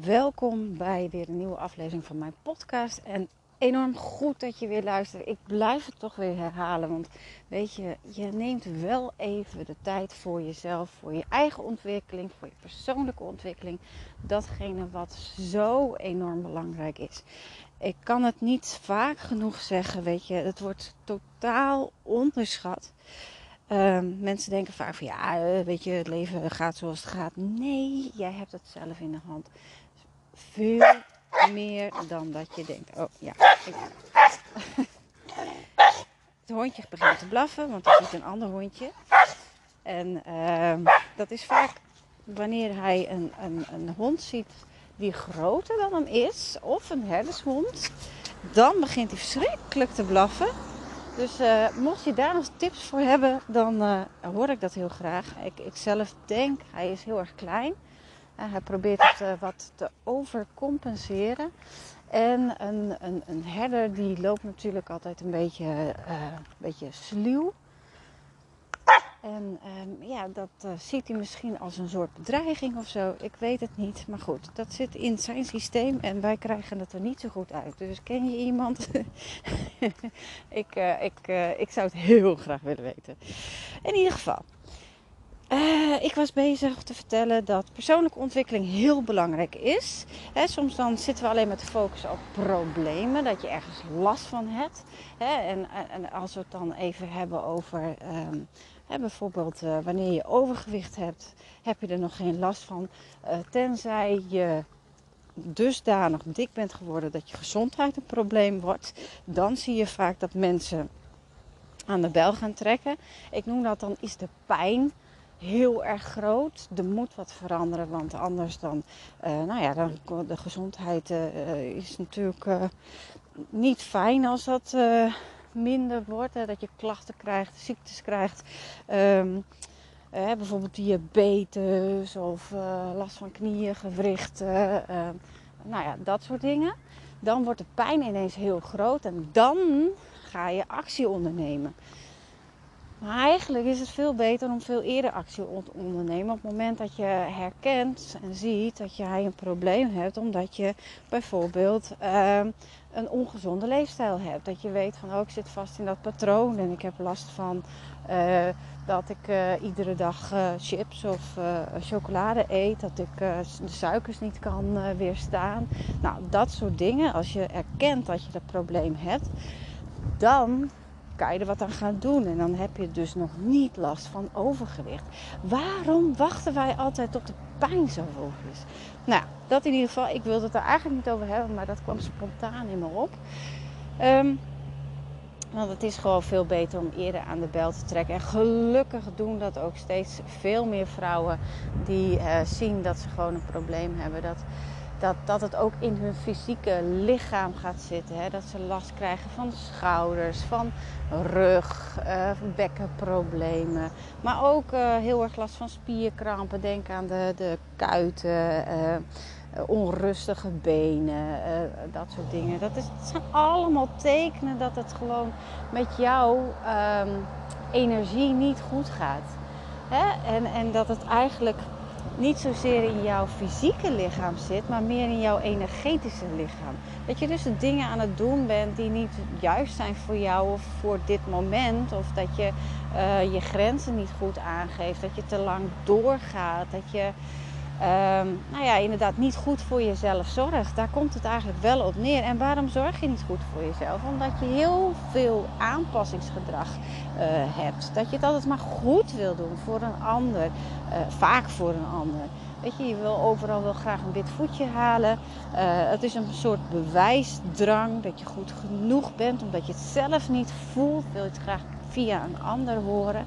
welkom bij weer een nieuwe aflevering van mijn podcast. En enorm goed dat je weer luistert. Ik blijf het toch weer herhalen. Want weet je, je neemt wel even de tijd voor jezelf, voor je eigen ontwikkeling, voor je persoonlijke ontwikkeling. Datgene wat zo enorm belangrijk is. Ik kan het niet vaak genoeg zeggen, weet je, het wordt totaal onderschat. Um, mensen denken vaak van ja, eh, weet je, het leven gaat zoals het gaat. Nee, jij hebt het zelf in de hand. Veel meer dan dat je denkt. Oh ja. Het hondje begint te blaffen, want er zit een ander hondje. En uh, dat is vaak wanneer hij een, een, een hond ziet die groter dan hem is, of een herdershond, dan begint hij verschrikkelijk te blaffen. Dus uh, mocht je daar nog tips voor hebben, dan uh, hoor ik dat heel graag. Ik, ik zelf denk, hij is heel erg klein. Hij probeert het uh, wat te overcompenseren. En een, een, een, herder die loopt natuurlijk altijd een beetje, uh, een beetje sluw. En um, ja, dat uh, ziet hij misschien als een soort bedreiging of zo. Ik weet het niet. Maar goed, dat zit in zijn systeem en wij krijgen het er niet zo goed uit. Dus ken je iemand? ik, ik, ik zou het heel graag willen weten. In ieder geval. Uh, ik was bezig te vertellen dat persoonlijke ontwikkeling heel belangrijk is. Soms dan zitten we alleen met de focus op problemen, dat je ergens last van hebt. He, en, als we het dan even hebben over he, bijvoorbeeld uh, wanneer je overgewicht hebt, heb je er nog geen last van. Uh, tenzij je dusdanig dik bent geworden dat je gezondheid een probleem wordt. Dan zie je vaak dat mensen aan de bel gaan trekken. Ik noem dat dan is de pijn heel erg groot. Er moet wat veranderen, want anders dan, uh, nou ja, dan, de gezondheid uh, is natuurlijk niet fijn als dat minder wordt. Dat je klachten krijgt, ziektes krijgt. Um, bijvoorbeeld diabetes of last van knieën, gewrichten. nou ja, dat soort dingen. Dan wordt de pijn ineens heel groot en dan ga je actie ondernemen. Maar eigenlijk is het veel beter om veel eerder actie te ondernemen. Op het moment dat je herkent en ziet dat jij een probleem hebt, omdat je bijvoorbeeld uh, een ongezonde leefstijl hebt. Dat je weet van, oh, ik zit vast in dat patroon en ik heb last van uh, dat ik uh, iedere dag uh, chips of chocolade eet. Dat ik de suikers niet kan weerstaan. Nou, dat soort dingen. Als je erkent dat je dat probleem hebt, dan kan je er wat aan gaan doen. En dan heb je dus nog niet last van overgewicht. Waarom wachten wij altijd tot de pijn zo over is? Nou, dat in ieder geval. Ik wilde het er eigenlijk niet over hebben, maar dat kwam spontaan in me op. Um, want het is gewoon veel beter om eerder aan de bel te trekken. En gelukkig doen dat ook steeds veel meer vrouwen die uh, zien dat ze gewoon een probleem hebben. Dat, dat, dat het ook in hun fysieke lichaam gaat zitten. Hè? Dat ze last krijgen van schouders, van rug, uh, bekkenproblemen. Maar ook uh, heel erg last van spierkrampen. Denk aan de, de kuiten, uh, onrustige benen, dat soort dingen. Dat, is, zijn allemaal tekenen dat het gewoon met jouw um, energie niet goed gaat. Hè? En, en dat het eigenlijk niet zozeer in jouw fysieke lichaam zit, maar meer in jouw energetische lichaam. Dat je dus de dingen aan het doen bent die niet juist zijn voor jou of voor dit moment. Of dat je uh, je grenzen niet goed aangeeft, dat je te lang doorgaat, dat je um, nou ja, inderdaad niet goed voor jezelf zorgt. Daar komt het eigenlijk wel op neer. En waarom zorg je niet goed voor jezelf? Omdat je heel veel aanpassingsgedrag uh, hebt. Dat je het altijd maar goed wil doen voor een ander. Uh, vaak voor een ander. Weet je, je wil overal wel graag een wit voetje halen. Uh, het is een soort bewijsdrang dat je goed genoeg bent, omdat je het zelf niet voelt. Wil je het graag via een ander horen.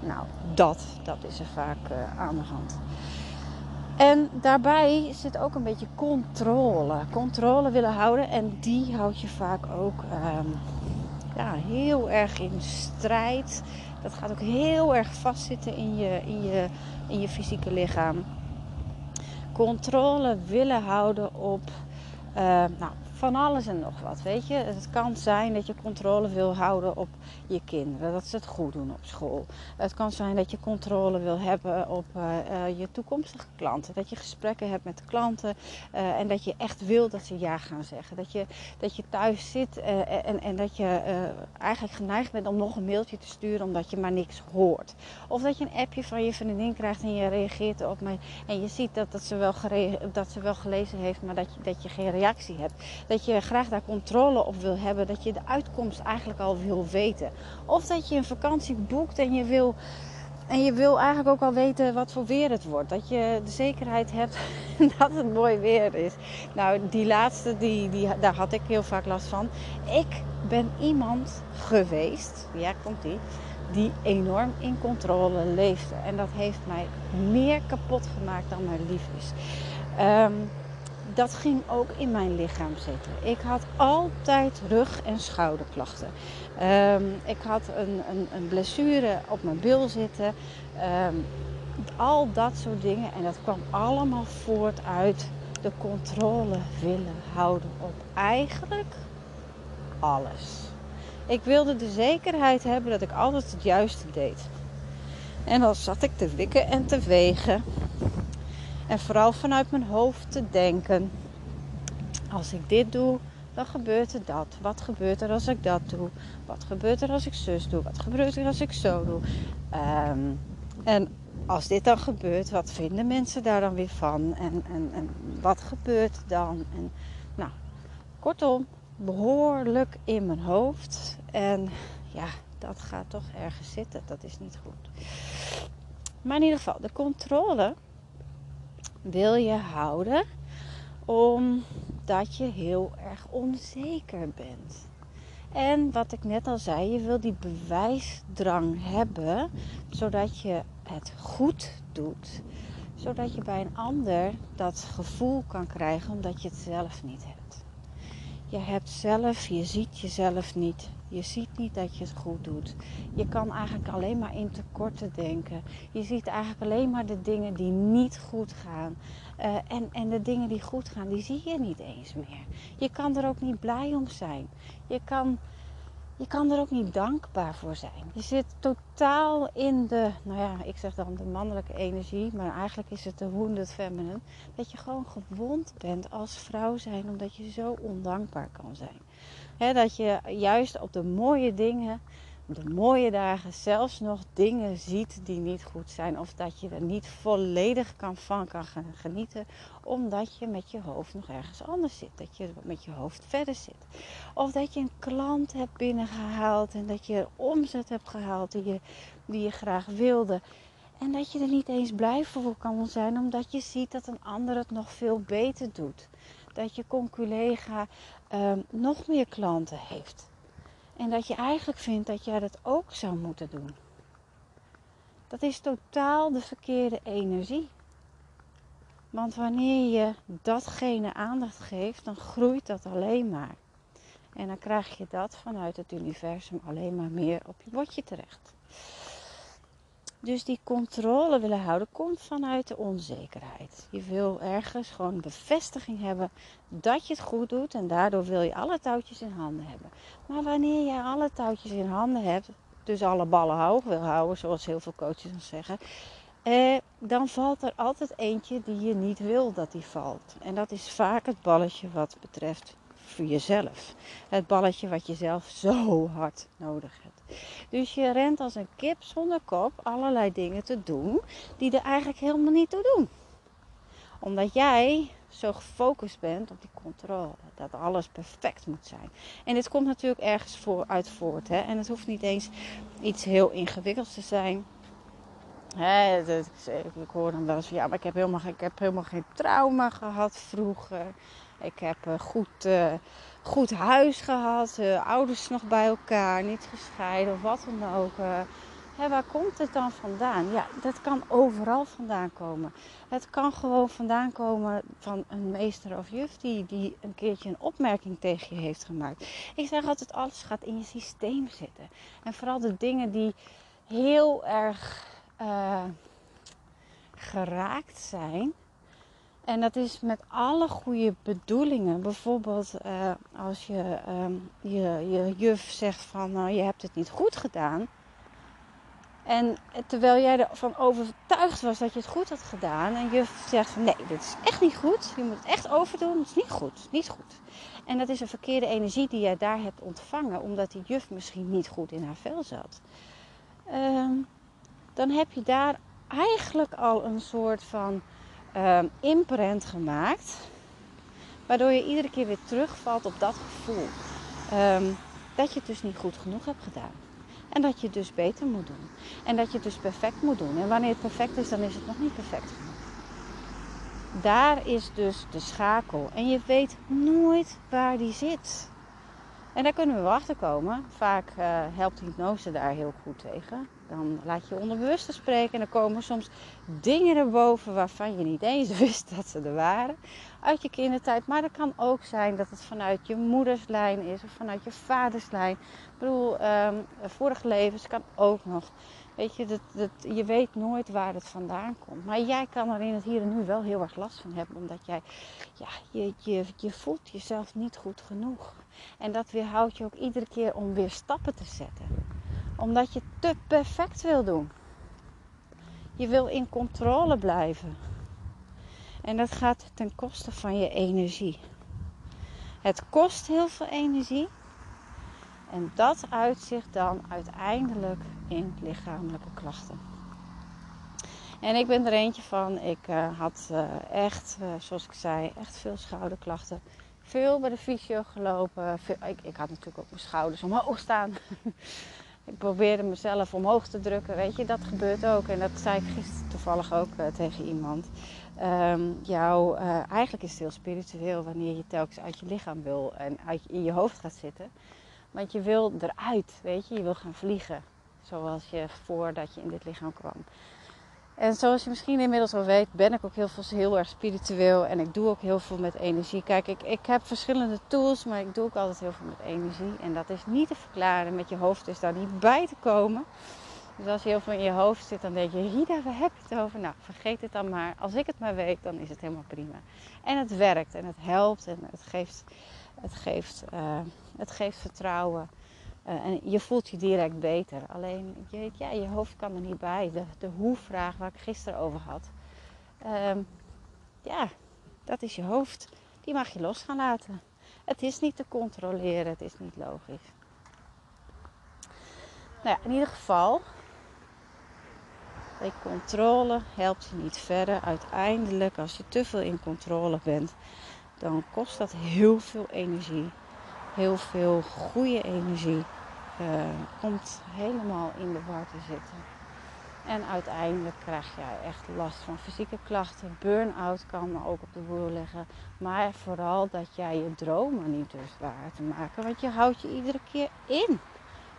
Nou, dat, dat is er vaak aan de hand. En daarbij zit ook een beetje controle. Controle willen houden. En die houd je vaak ook um, ja, heel erg in strijd. Dat gaat ook heel erg vastzitten in je, in je, in je fysieke lichaam. Controle willen houden op uh, nou, van alles en nog wat. Weet je, het kan zijn dat je controle wil houden op je kinderen, dat ze het goed doen op school. Het kan zijn dat je controle wil hebben op uh, uh, je toekomstige klanten, dat je gesprekken hebt met klanten uh, en dat je echt wil dat ze ja gaan zeggen. Dat je, dat je thuis zit en, en dat je eigenlijk geneigd bent om nog een mailtje te sturen omdat je maar niks hoort. Of dat je een appje van je vriendin krijgt en je reageert erop en je ziet dat, dat, ze wel dat ze wel gelezen heeft, maar dat je, dat je geen reactie hebt dat je graag daar controle op wil hebben, dat je de uitkomst eigenlijk al wil weten. Of dat je een vakantie boekt en je wil, en je wil eigenlijk ook al weten wat voor weer het wordt. Dat je de zekerheid hebt dat het mooi weer is. Nou, die laatste, die, die, daar had ik heel vaak last van. Ik ben iemand geweest, ja komt die, die enorm in controle leefde. En dat heeft mij meer kapot gemaakt dan mij lief is. Um, dat ging ook in mijn lichaam zitten. Ik had altijd rug- en schouderklachten. Um, ik had een, een, een, blessure op mijn bil zitten. Um, al dat soort dingen. En dat kwam allemaal voort uit de controle willen houden op eigenlijk alles. Ik wilde de zekerheid hebben dat ik altijd het juiste deed. En dan zat ik te wikken en te wegen. En vooral vanuit mijn hoofd te denken. Als ik dit doe, dan gebeurt er dat. Wat gebeurt er als ik dat doe? Wat gebeurt er als ik zus doe? Wat gebeurt er als ik zo doe? Um, en als dit dan gebeurt, wat vinden mensen daar dan weer van? En, en, en wat gebeurt dan? En, nou, kortom, behoorlijk in mijn hoofd. En ja, dat gaat toch ergens zitten. Dat is niet goed. Maar in ieder geval, de controle wil je houden omdat je heel erg onzeker bent. En wat ik net al zei, je wil die bewijsdrang hebben zodat je het goed doet. Zodat je bij een ander dat gevoel kan krijgen omdat je het zelf niet hebt. Je hebt zelf, je ziet jezelf niet. Je ziet niet dat je het goed doet. Je kan eigenlijk alleen maar in tekorten denken. Je ziet eigenlijk alleen maar de dingen die niet goed gaan. Uh, en, en de dingen die goed gaan, die zie je niet eens meer. Je kan er ook niet blij om zijn. Je kan, je kan er ook niet dankbaar voor zijn. Je zit totaal in de, nou ja, ik zeg dan de mannelijke energie, maar eigenlijk is het de wounded feminine. Dat je gewoon gewond bent als vrouw zijn, omdat je zo ondankbaar kan zijn dat je juist op de mooie dingen, de mooie dagen, zelfs nog dingen ziet die niet goed zijn. Of dat je er niet volledig kan van kan genieten, omdat je met je hoofd nog ergens anders zit. Dat je met je hoofd verder zit. Of dat je een klant hebt binnengehaald en dat je omzet hebt gehaald die je, die je graag wilde. En dat je er niet eens blij voor kan zijn, omdat je ziet dat een ander het nog veel beter doet. Dat je conculega um, nog meer klanten heeft. En dat je eigenlijk vindt dat jij dat ook zou moeten doen. Dat is totaal de verkeerde energie. Want wanneer je datgene aandacht geeft, dan groeit dat alleen maar. En dan krijg je dat vanuit het universum alleen maar meer op je bordje terecht. Dus die controle willen houden komt vanuit de onzekerheid. Je wil ergens gewoon bevestiging hebben dat je het goed doet en daardoor wil je alle touwtjes in handen hebben. Maar wanneer je alle touwtjes in handen hebt, dus alle ballen hoog wil houden, zoals heel veel coaches dan zeggen, eh, dan valt er altijd eentje die je niet wil dat die valt. En dat is vaak het balletje wat betreft voor jezelf. Het balletje wat je zelf zo hard nodig hebt. Dus je rent als een kip zonder kop allerlei dingen te doen die er eigenlijk helemaal niet toe doen. Omdat jij zo gefocust bent op die controle. Dat alles perfect moet zijn. En dit komt natuurlijk ergens voor, uit voort. Hè? En het hoeft niet eens iets heel ingewikkelds te zijn. Hè, ik hoor dan wel eens van ja, maar ik heb helemaal, ik heb helemaal geen trauma gehad vroeger. Ik heb uh, goed, uh, goed huis gehad, uh, ouders nog bij elkaar, niet gescheiden of wat dan ook. Hè, waar komt het dan vandaan? Ja, dat kan overal vandaan komen. Het kan gewoon vandaan komen van een meester of juf die, die een keertje een opmerking tegen je heeft gemaakt. Ik zeg altijd, alles gaat in je systeem zitten. En vooral de dingen die heel erg geraakt zijn. En dat is met alle goede bedoelingen. Bijvoorbeeld uh, als je, um, je, je juf zegt van nou, je hebt het niet goed gedaan. En terwijl jij ervan overtuigd was dat je het goed had gedaan. En juf zegt nee, dit is echt niet goed. Je moet het echt overdoen. Het is niet goed. Niet goed. En dat is een verkeerde energie die jij daar hebt ontvangen. Omdat die juf misschien niet goed in haar vel zat. Um, dan heb je daar eigenlijk al een soort van uh, imprint gemaakt. Waardoor je iedere keer weer terugvalt op dat gevoel. Um, dat je het dus niet goed genoeg hebt gedaan. En dat je het dus beter moet doen. En dat je het dus perfect moet doen. En wanneer het perfect is, dan is het nog niet perfect genoeg. Daar is dus de schakel. En je weet nooit waar die zit. En daar kunnen we wel komen. Vaak uh, helpt hypnose daar heel goed tegen. Dan laat je onderbewuste spreken en dan komen soms dingen erboven waarvan je niet eens wist dat ze er waren. Uit je kindertijd. Maar het kan ook zijn dat het vanuit je moederslijn is of vanuit je vaderslijn. Ik bedoel, um, vorige levens kan ook nog. Weet je, dat, dat, je weet nooit waar het vandaan komt. Maar jij kan er in het hier en nu wel heel erg last van hebben. Omdat jij, ja, je, je, je voelt jezelf niet goed genoeg. En dat weerhoudt je ook iedere keer om weer stappen te zetten. Omdat je te perfect wil doen. Je wil in controle blijven. En dat gaat ten koste van je energie. Het kost heel veel energie. En dat uitzicht dan uiteindelijk in lichamelijke klachten. En ik ben er eentje van. Ik uh, had uh, echt, uh, zoals ik zei, echt veel schouderklachten. Veel bij de fysio gelopen. Veel, ik, ik, had natuurlijk ook mijn schouders omhoog staan. ik probeerde mezelf omhoog te drukken. Weet je, dat gebeurt ook. En dat zei ik gisteren toevallig ook tegen iemand. Um, jou, eigenlijk is het heel spiritueel wanneer je telkens uit je lichaam wil en in je hoofd gaat zitten. Want je wil eruit, weet je. Je wil gaan vliegen. Zoals je voordat je in dit lichaam kwam. En zoals je misschien inmiddels al weet, ben ik ook heel, veel, heel erg spiritueel. En ik doe ook heel veel met energie. Kijk, ik, ik heb verschillende tools, maar ik doe ook altijd heel veel met energie. En dat is niet te verklaren. Met je hoofd is daar niet bij te komen. Dus als je heel veel in je hoofd zit, dan denk je, Rida, waar heb je het over? Nou, vergeet het dan maar. Als ik het maar weet, dan is het helemaal prima. En het werkt en het helpt en het geeft, het geeft, uh, het geeft vertrouwen. Uh, en je voelt je direct beter. Alleen je, ja, je hoofd kan er niet bij. De, de hoe-vraag waar ik gisteren over had. Um, ja, dat is je hoofd. Die mag je los gaan laten. Het is niet te controleren. Het is niet logisch. Nou ja, in ieder geval. De controle helpt je niet verder. Uiteindelijk, als je te veel in controle bent, dan kost dat heel veel energie. Heel veel goede energie uh, komt helemaal in de war te zitten. En uiteindelijk krijg je echt last van fysieke klachten. Burn-out kan ook op de boer liggen. Maar vooral dat jij je dromen niet durft waar te maken. Want je houdt je iedere keer in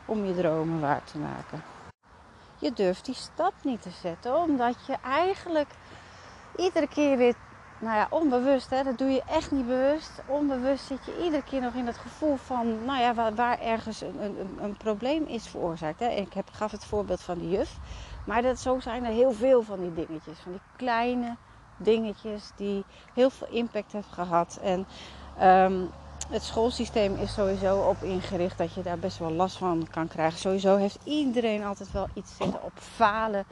om je dromen waar te maken. Je durft die stap niet te zetten. Omdat je eigenlijk iedere keer weer nou ja, onbewust, hè, dat doe je echt niet bewust. Onbewust zit je iedere keer nog in het gevoel van, nou ja, waar, ergens een, een, een, probleem is veroorzaakt. Hè. Ik heb, gaf het voorbeeld van de juf. Maar dat, zo zijn er heel veel van die dingetjes. Van die kleine dingetjes die heel veel impact hebben gehad. En um, het schoolsysteem is sowieso op ingericht dat je daar best wel last van kan krijgen. Sowieso heeft iedereen altijd wel iets zitten op falen.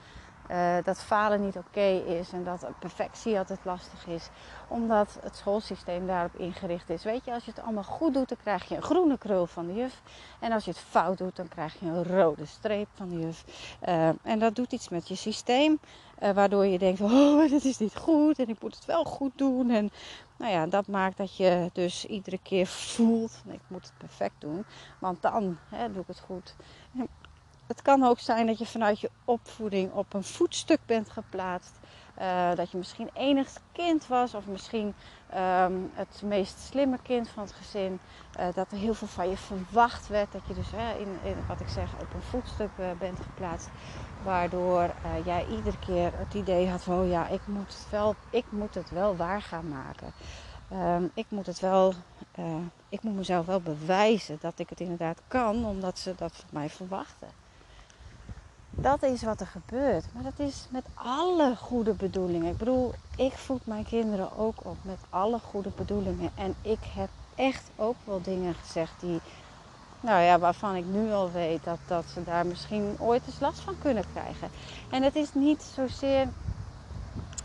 Uh, dat falen niet oké is en dat perfectie altijd lastig is. Omdat het schoolsysteem daarop ingericht is. Weet je, als je het allemaal goed doet, dan krijg je een groene krul van de juf. En als je het fout doet, dan krijg je een rode streep van de juf. Uh, en dat doet iets met je systeem. Uh, waardoor je denkt, oh, dit is niet goed en ik moet het wel goed doen. En nou ja, dat maakt dat je dus iedere keer voelt, ik moet het perfect doen. Want dan hè, doe ik het goed. Het kan ook zijn dat je vanuit je opvoeding op een voetstuk bent geplaatst. Uh, dat je misschien enig kind was, of misschien um, het meest slimme kind van het gezin. Uh, dat er heel veel van je verwacht werd. Dat je dus in, in, wat ik zeg, op een voetstuk uh, bent geplaatst. Waardoor jij iedere keer het idee had van oh ja, ik moet het wel, ik moet het wel waar gaan maken. Um, ik moet het wel, ik moet mezelf wel bewijzen dat ik het inderdaad kan, omdat ze dat van mij verwachten. Dat is wat er gebeurt. Maar dat is met alle goede bedoelingen. Ik bedoel, ik voed mijn kinderen ook op met alle goede bedoelingen. En ik heb echt ook wel dingen gezegd die, nou ja, waarvan ik nu al weet dat, dat ze daar misschien ooit eens last van kunnen krijgen. En het is niet zozeer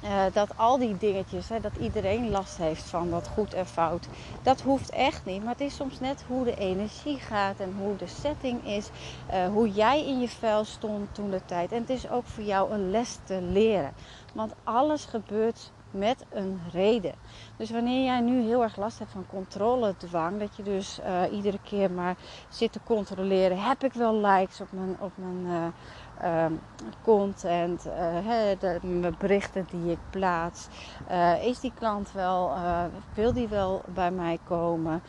uh, dat al die dingetjes, hè, dat iedereen last heeft van wat goed en fout, dat hoeft echt niet. Maar het is soms net hoe de energie gaat en hoe de setting is, uh, hoe jij in je vel stond toen de tijd. En het is ook voor jou een les te leren. Want alles gebeurt met een reden. Dus wanneer jij nu heel erg last hebt van controledwang, dat je dus uh, iedere keer maar zit te controleren, heb ik wel likes op mijn, op mijn uh, content, hè, de, berichten die ik plaats, is die klant wel, wil die wel bij mij komen,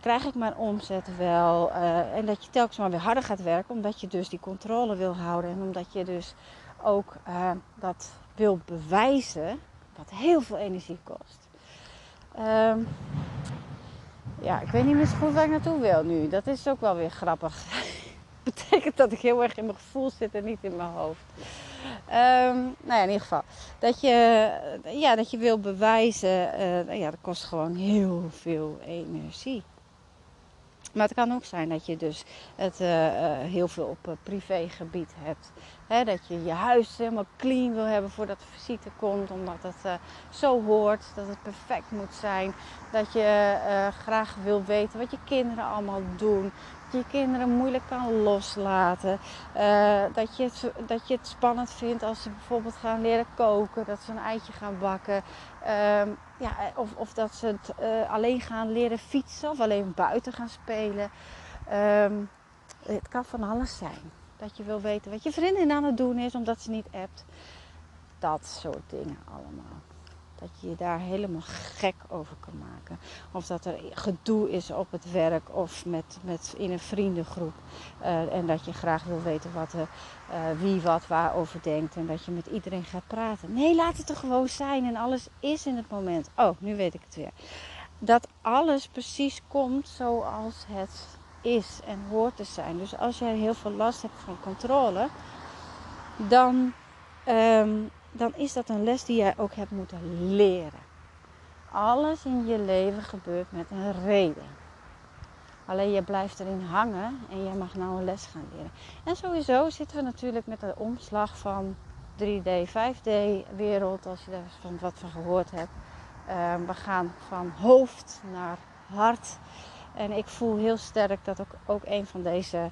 krijg ik mijn omzet wel, en dat je telkens maar weer harder gaat werken, omdat je dus die controle wil houden en omdat je dus ook dat wil bewijzen wat heel veel energie kost. Um, ja, ik weet niet meer zo goed waar ik naartoe wil nu. Dat is ook wel weer grappig. betekent dat ik heel erg in mijn gevoel zit en niet in mijn hoofd. Um, nou ja, in ieder geval. Dat je, ja, dat je wil bewijzen. Uh, ja, dat kost gewoon heel veel energie. Maar het kan ook zijn dat je dus het uh, heel veel op uh, privégebied hebt. Dat je je huis helemaal clean wil hebben voordat de visite komt. Omdat het zo hoort. Dat het perfect moet zijn. Dat je graag wil weten wat je kinderen allemaal doen. Je kinderen moeilijk kan loslaten. dat, je het, dat je het spannend vindt als ze bijvoorbeeld gaan leren koken. Dat ze een eitje gaan bakken. Um, ja, of, of dat ze het uh, alleen gaan leren fietsen of alleen buiten gaan spelen. Um, het kan van alles zijn. Dat je wil weten wat je vriendin aan het doen is omdat ze niet appt. Dat soort dingen allemaal. Dat je je daar helemaal gek over kan maken. Of dat er gedoe is op het werk of met, met in een vriendengroep. Uh, en dat je graag wil weten wat er, uh, wie wat waarover denkt. En dat je met iedereen gaat praten. Nee, laat het er gewoon zijn. En alles is in het moment. Oh, nu weet ik het weer. Dat alles precies komt zoals het is en hoort te zijn. Dus als jij heel veel last hebt van controle, dan um, dan is dat een les die jij ook hebt moeten leren. Alles in je leven gebeurt met een reden. Alleen je blijft erin hangen en je mag nou een les gaan leren. En sowieso zitten we natuurlijk met de omslag van 3D, 5D wereld, als je daar van wat van gehoord hebt. Uh, we gaan van hoofd naar hart. En ik voel heel sterk dat ook, ook een van deze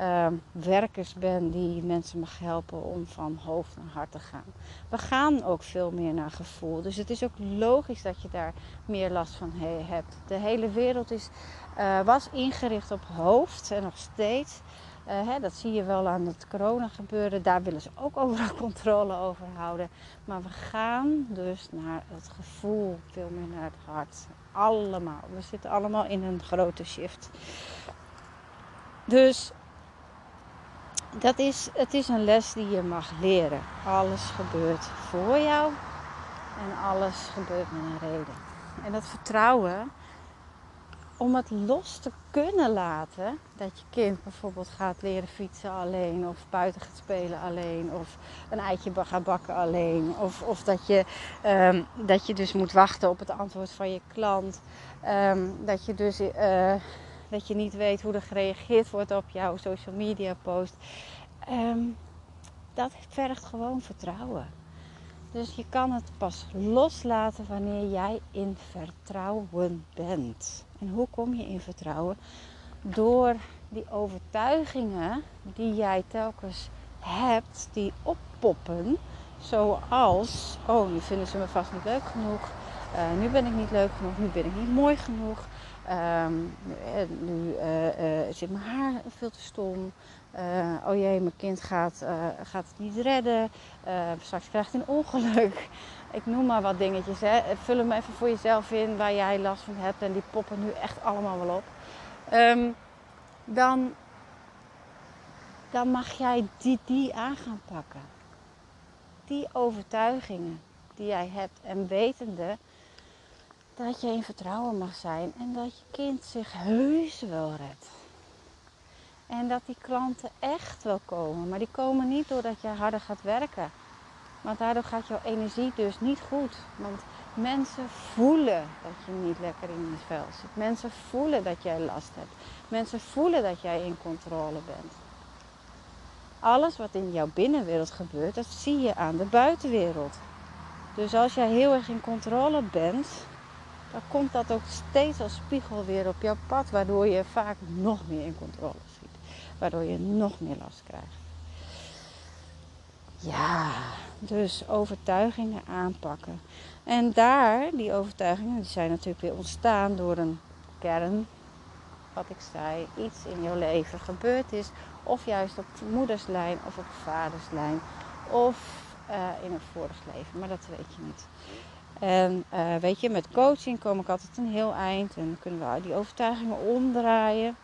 uh, werkers ben die mensen mag helpen om van hoofd naar hart te gaan. We gaan ook veel meer naar gevoel. Dus het is ook logisch dat je daar meer last van hebt. De hele wereld is, uh, was ingericht op hoofd en nog steeds. Uh, hè, dat zie je wel aan het corona gebeuren. Daar willen ze ook overal controle over houden. Maar we gaan dus naar het gevoel, veel meer naar het hart. Allemaal. We zitten allemaal in een grote shift. Dus dat is, het is een les die je mag leren. Alles gebeurt voor jou en alles gebeurt met een reden. En dat vertrouwen, om het los te kunnen laten, dat je kind bijvoorbeeld gaat leren fietsen alleen, of buiten gaat spelen alleen, of een eitje gaat bakken alleen, of, of dat, je, um, dat je dus moet wachten op het antwoord van je klant, um, dat je dus. Uh, dat je niet weet hoe er gereageerd wordt op jouw social media post. Um, dat vergt gewoon vertrouwen. Dus je kan het pas loslaten wanneer jij in vertrouwen bent. En hoe kom je in vertrouwen? Door die overtuigingen die jij telkens hebt, die oppoppen. Zoals, oh, nu vinden ze me vast niet leuk genoeg. Eh, nu ben ik niet leuk genoeg, nu ben ik niet mooi genoeg. Ehm, nu zit mijn haar veel te stom. oh jee, mijn kind gaat, gaat het niet redden. straks krijgt hij een ongeluk. Ik noem maar wat dingetjes. Hè. Vul hem even voor jezelf in waar jij last van hebt. En die poppen nu echt allemaal wel op. Ehm, dan, dan mag jij die, die aan gaan pakken. Die overtuigingen die jij hebt. En wetende dat je in vertrouwen mag zijn. En dat je kind zich heus wel redt. En dat die klanten echt wel komen. Maar die komen niet doordat je harder gaat werken. Want daardoor gaat jouw energie dus niet goed. Want mensen voelen dat je niet lekker in je vel zit. Mensen voelen dat jij last hebt. Mensen voelen dat jij in controle bent. Alles wat in jouw binnenwereld gebeurt, dat zie je aan de buitenwereld. Dus als jij heel erg in controle bent, dan komt dat ook steeds als spiegel weer op jouw pad, waardoor je vaak nog meer in controle zit. Waardoor je nog meer last krijgt. Ja, dus overtuigingen aanpakken. En daar, die overtuigingen, die zijn natuurlijk weer ontstaan door een kern. Wat ik zei, iets in jouw leven gebeurd is. Of juist op moederslijn of op vaderslijn. Of uh, in een vorig leven, maar dat weet je niet. En uh, weet je, met coaching kom ik altijd een heel eind. En kunnen we die overtuigingen omdraaien.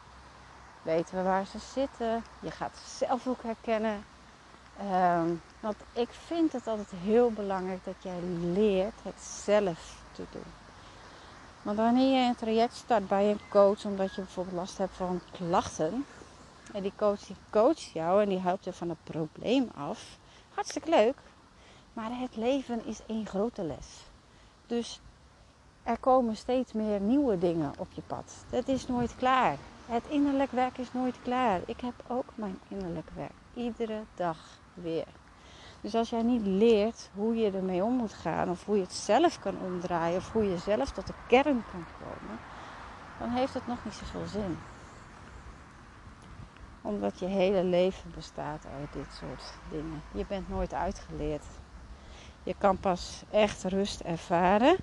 Weten we waar ze zitten. Je gaat ze zelf ook herkennen. Um, want ik vind het altijd heel belangrijk dat jij leert het zelf te doen. Want wanneer je een traject start bij een coach, omdat je bijvoorbeeld last hebt van klachten, en die coach die coacht jou en die helpt je van het probleem af, hartstikke leuk. Maar het leven is één grote les. Dus er komen steeds meer nieuwe dingen op je pad. Het is nooit klaar. Het innerlijk werk is nooit klaar. Ik heb ook mijn innerlijk werk. Iedere dag weer. Dus als jij niet leert hoe je ermee om moet gaan, of hoe je het zelf kan omdraaien, of hoe je zelf tot de kern kan komen, dan heeft het nog niet zoveel zin. Omdat je hele leven bestaat uit dit soort dingen. Je bent nooit uitgeleerd. Je kan pas echt rust ervaren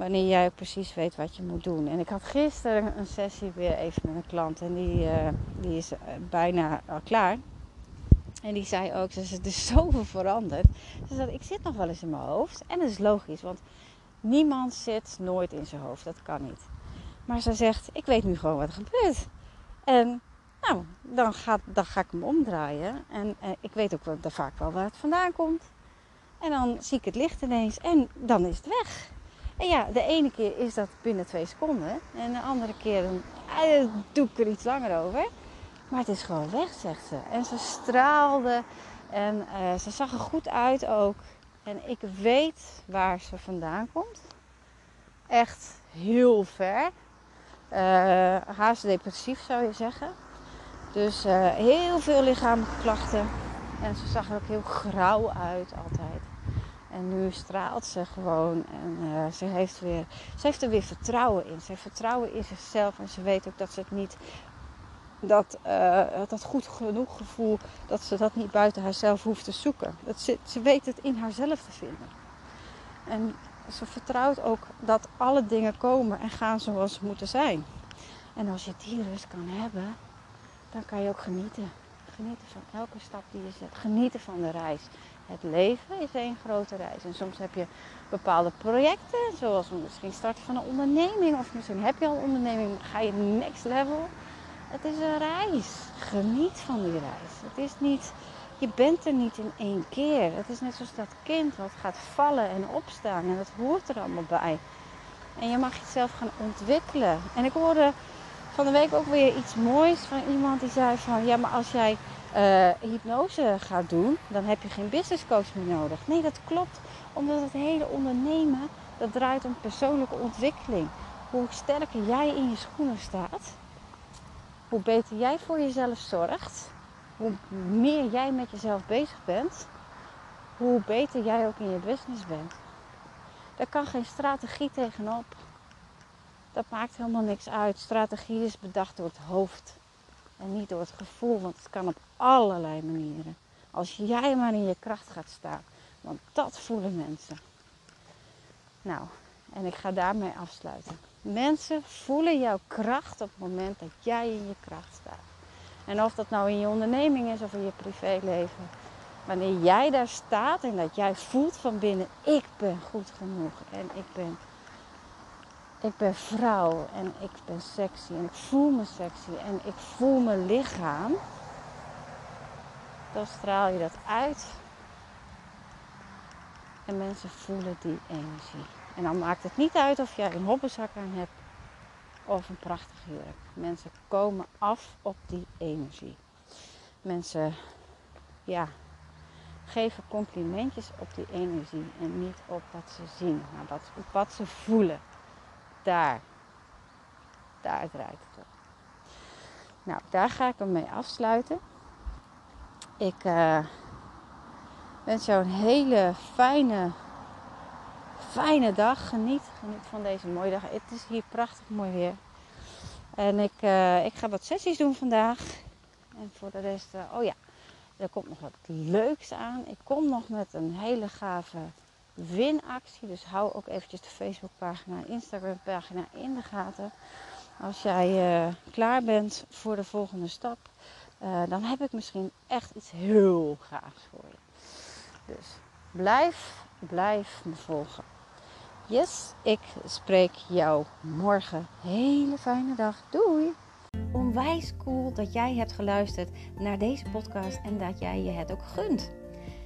wanneer jij precies weet wat je moet doen. En ik had gisteren een sessie weer even met een klant en die, uh, die is eh, bijna al klaar. En die zei ook, ze er is zoveel veranderd. Ze zei, ik zit nog wel eens in mijn hoofd. En dat is logisch, want niemand zit nooit in zijn hoofd. Dat kan niet. Maar ze zegt, ik weet nu gewoon wat er gebeurt. En nou, dan, gaat, dan ga ik hem omdraaien. En eh, ik weet ook wel, vaak wel waar het vandaan komt. En dan zie ik het licht ineens en dan is het weg. En ja, de ene keer is dat binnen twee seconden. En de andere keer dan, eh, doe ik er iets langer over. Maar het is gewoon weg, zegt ze. En ze straalde en uh, ze zag er goed uit ook. En ik weet waar ze vandaan komt. Echt heel ver. Uh, haast depressief zou je zeggen. Dus uh, heel veel lichamelijke klachten. En ze zag er ook heel grauw uit altijd. En nu straalt ze gewoon en uh, ze, heeft weer, ze heeft er weer vertrouwen in. Ze heeft vertrouwen in zichzelf en ze weet ook dat ze het niet dat, uh, dat goed genoeg gevoel, dat ze dat niet buiten haarzelf hoeft te zoeken. Dat ze, ze weet het in haarzelf te vinden. En ze vertrouwt ook dat alle dingen komen en gaan zoals ze moeten zijn. En als je die rust kan hebben, dan kan je ook genieten. Genieten van elke stap die je zet. Genieten van de reis. Het leven is één grote reis. En soms heb je bepaalde projecten, zoals misschien starten van een onderneming. Of misschien heb je al een onderneming, ga je next level. Het is een reis. Geniet van die reis. Het is niet, je bent er niet in één keer. Het is net zoals dat kind wat gaat vallen en opstaan. En dat hoort er allemaal bij. En je mag jezelf gaan ontwikkelen. En ik hoorde van de week ook weer iets moois van iemand die zei van... Ja, maar als jij uh, hypnose gaat doen, dan heb je geen business coach meer nodig. Nee, dat klopt. Omdat het hele ondernemen, dat draait om persoonlijke ontwikkeling. Hoe sterker jij in je schoenen staat, hoe beter jij voor jezelf zorgt, hoe meer jij met jezelf bezig bent, hoe beter jij ook in je business bent. Daar kan geen strategie tegenop. Dat maakt helemaal niks uit. Strategie is bedacht door het hoofd en niet door het gevoel, want het kan op allerlei manieren. Als jij maar in je kracht gaat staan, want dat voelen mensen. Nou, En ik ga daarmee afsluiten. Mensen voelen jouw kracht op het moment dat jij in je kracht staat. En of dat nou in je onderneming is of in je privéleven. Wanneer jij daar staat en dat jij voelt van binnen, ik ben goed genoeg en ik ben, ik ben vrouw en ik ben sexy en ik voel me sexy en ik voel mijn lichaam. Dan straal je dat uit en mensen voelen die energie. En dan maakt het niet uit of jij een hobbenzak aan hebt of een prachtige jurk. Mensen komen af op die energie. Mensen, ja, geven complimentjes op die energie en niet op wat ze zien, maar wat, wat ze voelen. Daar, daar draait het op. Nou, daar ga ik hem mee afsluiten. Ik uh, wens jou een hele fijne, fijne dag. Geniet, geniet van deze mooie dag. Het is hier prachtig mooi weer. En ik, uh, ik ga wat sessies doen vandaag. En voor de rest, uh, oh ja, er komt nog wat leuks aan. Ik kom nog met een hele gave winactie. Dus hou ook eventjes de Facebookpagina en Instagram-pagina in de gaten. Als jij klaar bent voor de volgende stap, uh, dan heb ik misschien echt iets heel gaafs voor je. Dus blijf, blijf me volgen. Yes, ik spreek jou morgen. Hele fijne dag. Doei! Onwijs cool dat jij hebt geluisterd naar deze podcast en dat jij je het ook gunt.